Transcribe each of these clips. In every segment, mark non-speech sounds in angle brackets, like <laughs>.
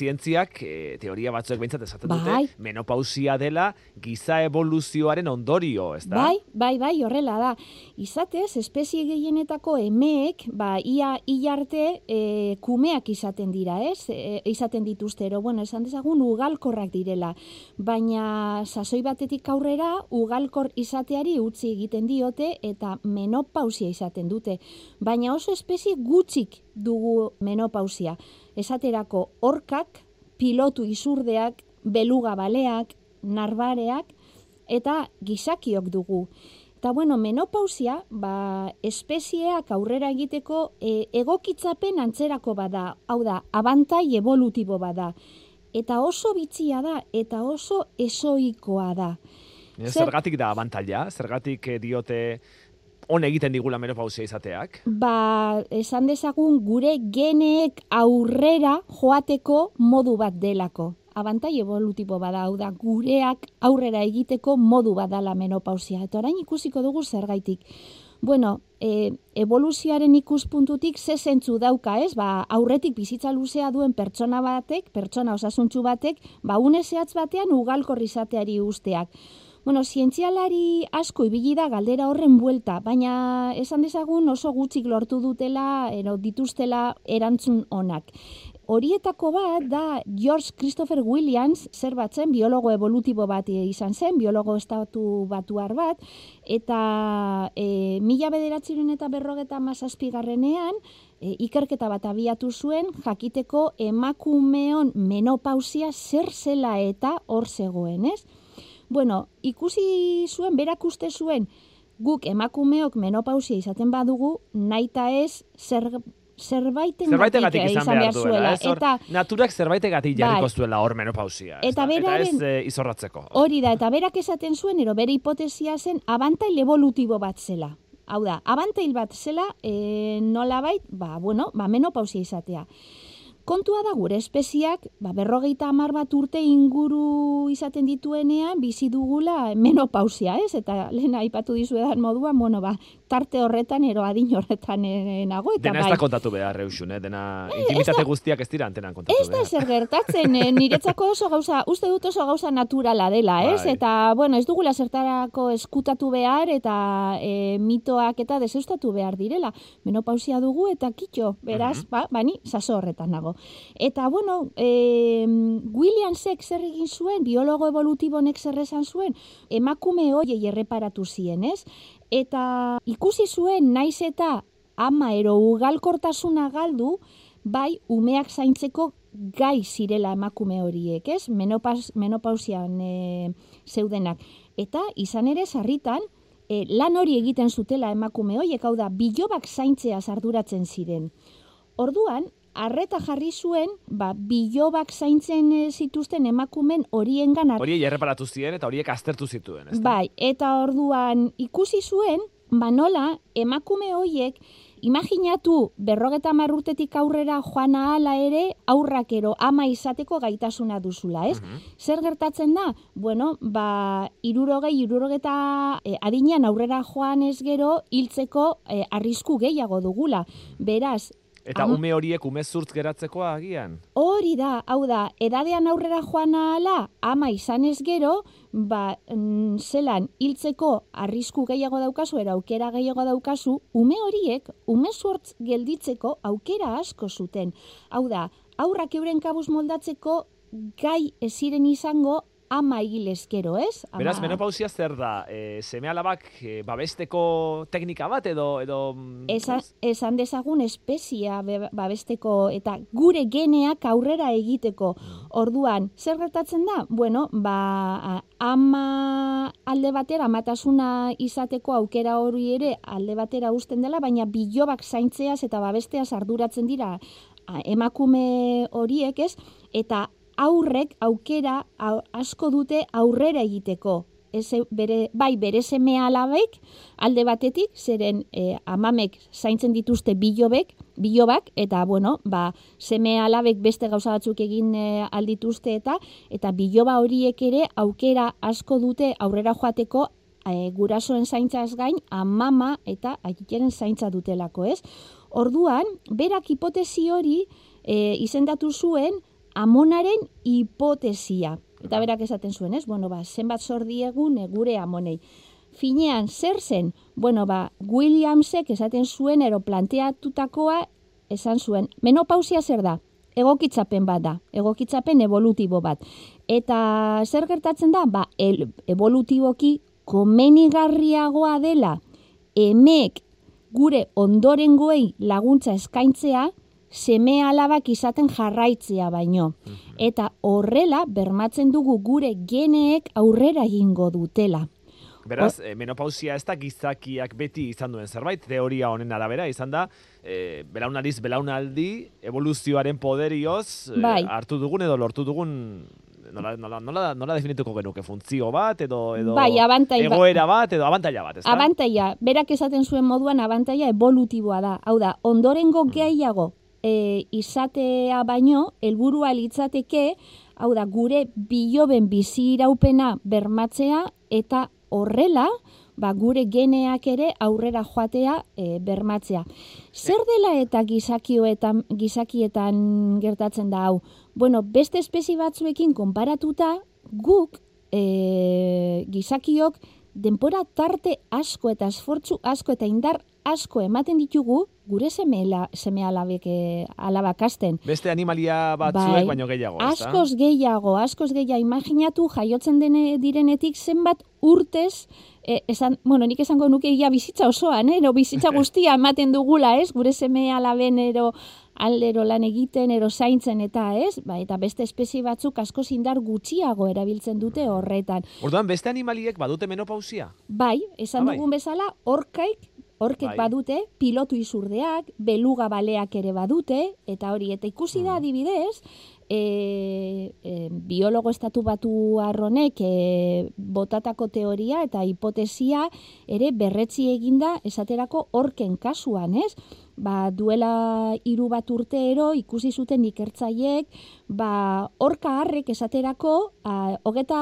zientziak, e, teoria batzuek behintzat esaten Bai. dute, menopausia dela giza evoluzioaren ondorio, ez da? Bai, bai, bai, horrela da. Izatez, espezie gehienetako emeek, ba, ia hilarte e, kumeak izaten dira, ez? E, izaten dituzte, ero, bueno, esan dezagun ugalkorrak direla. Baina sasoi batetik aurrera ugalkor izateari utzi egiten diote eta menopausia izaten dute. Baina oso espezie gutxik dugu menopausia. Esaterako orkak, pilotu izurdeak, beluga baleak, narbareak, eta gizakiok dugu. Eta bueno, menopausia, ba, espezieak aurrera egiteko e, egokitzapen antzerako bada, hau da, abantai evolutibo bada. Eta oso bitxia da, eta oso esoikoa da. Zer... Zer- Zergatik da abantaila? Zergatik eh, diote on egiten digula menopausia izateak? Ba, esan dezagun gure geneek aurrera joateko modu bat delako. Abantai evolutibo bada, hau da, gureak aurrera egiteko modu bat dala menopausia. Eta orain ikusiko dugu zergaitik. Bueno, e, evoluzioaren ikuspuntutik ze zentzu dauka, ez? Ba, aurretik bizitza luzea duen pertsona batek, pertsona osasuntsu batek, ba, une zehatz batean ugalkorri izateari usteak. Bueno, zientzialari asko ibili da galdera horren buelta, baina esan dezagun oso gutxik lortu dutela, ero dituztela erantzun onak. Horietako bat da George Christopher Williams, zer batzen, biologo evolutibo bat izan zen, biologo estatu batuar bat, eta e, mila bederatziren eta berrogeta mazazpigarrenean, e, ikerketa bat abiatu zuen, jakiteko emakumeon menopausia zer zela eta hor zegoen, ez? Bueno, ikusi zuen, berak uste zuen, guk emakumeok menopausia izaten badugu, naita ez zer, zerbaiten Zerbaitegatik izan behar duela, ez? Eta naturak zerbaitegatik Bai. jarriko zuela hor menopausia. Eta da? eta ez beraren- eh, izorratzeko. hori da, eta berak esaten zuen, ero bere hipotesia zen, abantail evolutibo bat zela. Hau da, abantail bat zela, e, nolabait, ba, bueno, ba, menopausia izatea. Kontua da gure espeziak, ba, berrogeita hamar bat urte inguru izaten dituenean, bizi dugula menopausia, ez? Eta lehen aipatu dizuedan moduan, bueno, ba, tarte horretan, ero adin horretan eh, nago, eta Dena ez bai. da kontatu behar, Eusun, eh? Dena intimitate guztiak ez dira antenan kontatu Ez da behar. zer gertatzen, eh, niretzako oso gauza, uste dut oso gauza naturala dela, ez? Bai. Eta, bueno, ez dugula zertarako eskutatu behar eta e, mitoak eta deseustatu behar direla. Menopausia dugu eta kitxo, beraz, ba, bani, saso horretan nago. Eta, bueno, e, Williamsek zer egin zuen, biologo evolutibonek zer esan zuen, emakume hoiei erreparatu zien, ez? Eta ikusi zuen, naiz eta ama ero ugalkortasuna galdu, bai umeak zaintzeko gai zirela emakume horiek, ez? Menopaus, menopausian e, zeudenak. Eta izan ere sarritan, e, lan hori egiten zutela emakume horiek, hau da, bilobak zaintzea arduratzen ziren. Orduan, arreta jarri zuen, ba, bilobak zaintzen e, zituzten emakumen horiengan Horiei erreparatu ziren eta horiek aztertu zituen, ez da? Bai, eta orduan ikusi zuen, ba nola, emakume hoiek, imaginatu berrogeta marrutetik aurrera joan ahala ere, aurrak ero ama izateko gaitasuna duzula, ez? Mhm. Zer gertatzen da? Bueno, ba, irurogei, irurogeta e, adinean aurrera joan ez gero, hiltzeko e, arrisku gehiago dugula. Beraz, Eta Am- ume horiek ume zurtz geratzekoa agian? Hori da, hau da, edadean aurrera joan ahala, ama izan ez gero, ba, mm, zelan hiltzeko arrisku gehiago daukazu, era aukera gehiago daukazu, ume horiek, ume sortz gelditzeko aukera asko zuten. Hau da, aurrak euren kabuz moldatzeko gai ez ziren izango ama egilezkero, ez? Ama... Beraz, menopausia zer da? E, seme alabak e, babesteko teknika bat edo... edo mm, Esa, esan dezagun espezia be- babesteko eta gure geneak aurrera egiteko. Orduan, zer gertatzen da? Bueno, ba, ama alde batera, amatasuna izateko aukera hori ere alde batera uzten dela, baina bilobak zaintzeaz eta babesteaz arduratzen dira emakume horiek ez, eta aurrek aukera au- asko dute aurrera egiteko. Ez, bere, bai, bere seme alabek, alde batetik, zeren e, amamek zaintzen dituzte bilobek, bilobak, eta, bueno, ba, seme alabek beste gauza batzuk egin e, aldituzte eta, eta biloba horiek ere aukera asko dute aurrera joateko e, gurasoen zaintzaz gain, amama eta aitaren zaintza dutelako, ez? Orduan, berak hipotesi hori e, izendatu zuen amonaren hipotesia. Eta berak esaten zuen, ez? Bueno, ba, zenbat zor diegun e, gure amonei. Finean, zer zen? Bueno, ba, Williamsek esaten zuen, ero planteatutakoa esan zuen. Menopausia zer da? Egokitzapen bat da, egokitzapen evolutibo bat. Eta zer gertatzen da? Ba, el, evolutiboki komenigarriagoa dela emek gure ondorengoei laguntza eskaintzea, seme alabak izaten jarraitzea baino. Mhm. Eta horrela bermatzen dugu gure geneek aurrera egingo dutela. Beraz, e, menopausia ez da gizakiak beti izan duen zerbait, teoria honen arabera, izan da, e, belaunaldiz belaunaldi, evoluzioaren poderioz, e, Bai. hartu dugun edo lortu dugun, nola, nola, nola, nola definituko genuke, funtzio bat, edo, edo Bai, abantai egoera bat, edo abantaila bat, ez da? Abantaia, berak esaten zuen moduan abantaia evolutiboa da. Hau da, ondorengo Mm. gehiago e, izatea baino, helburua litzateke, hau da, gure biloben bizi iraupena bermatzea eta horrela, ba, gure geneak ere aurrera joatea e, bermatzea. Zer dela eta gizakioetan, gizakietan gertatzen da hau? Bueno, beste espezie batzuekin konparatuta, guk e, gizakiok denpora tarte asko eta esfortzu asko eta indar asko ematen ditugu gure semela, seme alabek e, alabakasten. Beste animalia batzuek Bai. baino gehiago, ez da? Askoz gehiago, askoz gehiago, imaginatu jaiotzen dene direnetik zenbat urtez, e, esan, bueno, nik esango nuke ia bizitza osoan, eh? ero bizitza <laughs> guztia ematen dugula, ez? Gure seme alaben ero aldero lan egiten, ero zaintzen eta ez, ba, eta beste espezie batzuk asko indar gutxiago erabiltzen dute horretan. Orduan, beste animaliek badute menopausia? Bai, esan Ah, bai. dugun bezala, orkaik, orkek Bai. badute, pilotu izurdeak, beluga baleak ere badute, eta hori, eta ikusi Mm. da adibidez, e, e, biologo estatu batu arronek e, botatako teoria eta hipotesia ere berretzi eginda esaterako orken kasuan, ez? Ba, duela hiru bat urteero ikusi zuten ikertzaiek, ba, orka harrek esaterako, a, hogeta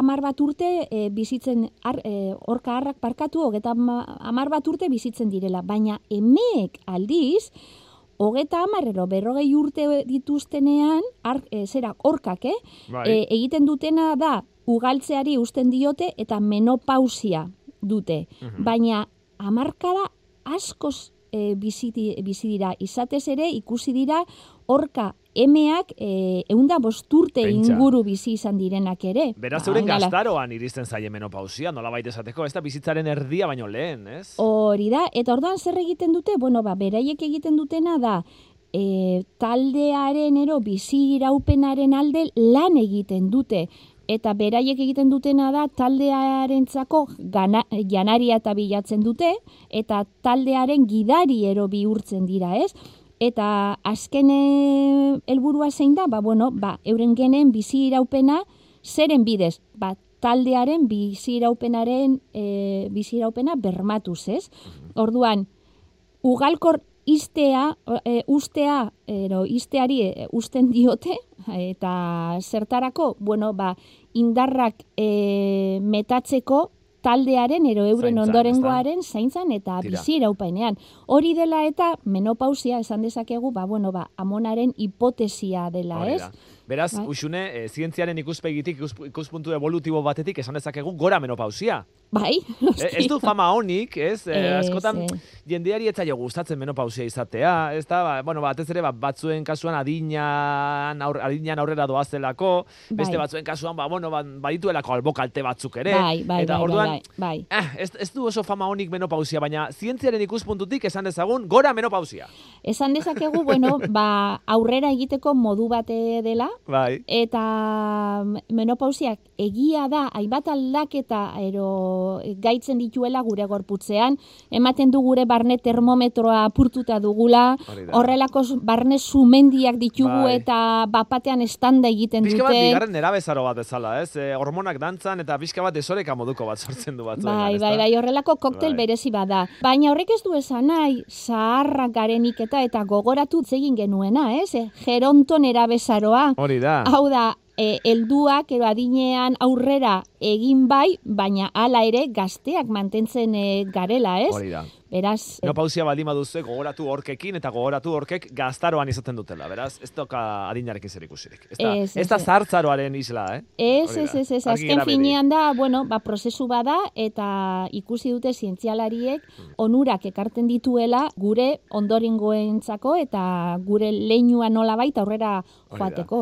amar bat urte e, bizitzen, ar, e, orka harrak parkatu, hogeta ama- amar bat urte bizitzen direla, baina emeek aldiz, hogeta amarrero berrogei urte dituztenean, ar, e, zera, orkak, eh? Bai. E, egiten dutena da, ugaltzeari usten diote eta menopausia dute. Mhm. Baina hamarkada askoz e, bizi, bizi dira. Izatez ere ikusi dira orka emeak e, eunda bosturte Pentsa. inguru bizi izan direnak ere. Beraz, Ba, euren gala. gaztaroan iristen zaie menopausia, nola baita esateko, ez da bizitzaren erdia baino lehen, ez? Hori da, eta orduan zer egiten dute? Bueno, ba, beraiek egiten dutena da, e, taldearen ero bizi iraupenaren alde lan egiten dute. Eta beraiek egiten dutena da taldearentzako gana, janaria eta bilatzen dute, eta taldearen gidari ero bihurtzen dira, ez? Eta azken helburua zein da, ba, bueno, ba, euren genen bizi iraupena zeren bidez, ba, taldearen bizi iraupenaren e, bizi iraupena bermatuz, ez? Orduan, ugalkor istea, e, ustea, ero, isteari e, usten diote, eta zertarako, bueno, ba, indarrak e, metatzeko taldearen, ero euren Zaintzan, ondorengoaren zaintzan eta bizi iraupenean. Hori dela eta menopausia esan dezakegu, ba, bueno, ba, amonaren hipotesia dela, ez? Beraz, Bai. usune, e, zientziaren ikuspegitik, ikus- ikuspuntu evolutibo batetik, esan dezakegu gora menopausia. Bai, <laughs> E, ez du fama honik, ez? E, Ez, askotan, ez. jendeari etzaio gustatzen menopausia izatea, ez da? Ba, bueno, batez ere, ba, batzuen kasuan adinan, aur, adinan aurrera doazelako, beste Bai. batzuen kasuan, ba, bueno, ba, badituelako albokalte batzuk ere. Bai, bai, eta bai, orduan, bai, bai, bai. Eh, ez, ez du oso fama honik menopausia, baina zientziaren ikuspuntutik esan dezagun gora menopausia. Esan dezakegu, bueno, ba, aurrera egiteko modu bate dela, Bai. eta menopausiak egia da, hainbat aldaketa ero gaitzen dituela gure gorputzean, ematen du gure barne termometroa apurtuta dugula, horrelako barne sumendiak ditugu Bai. eta bapatean estanda egiten Pixka bat dute. bigarren nerabezaro bat bezala, ez? E, hormonak dantzan eta pixka bat desoreka moduko bat sortzen du batzuetan, Bai, bai, bai, horrelako koktel Bai. berezi bada. Baina horrek ez du esan nahi, zaharrak garenik eta eta gogoratu egin genuena, ez? Eh? Geronton erabezaroa. Hori da. Hau da, e, elduak edo adinean aurrera egin bai, baina hala ere gazteak mantentzen e, garela, ez? Hori da. Beraz, Menopausia baldin baduzu gogoratu horkekin eta gogoratu horkek gaztaroan izaten dutela, beraz, ez toka adinarekin zer ikusirik. Ez da, Ez, ez ez, da zartzaroaren isla, eh? Ez, ez, ez, ez, azken finean da, bueno, ba, prozesu bada, eta ikusi dute zientzialariek Hmm. onurak ekarten dituela gure ondorengoentzako eta gure leinua nola baita aurrera joateko.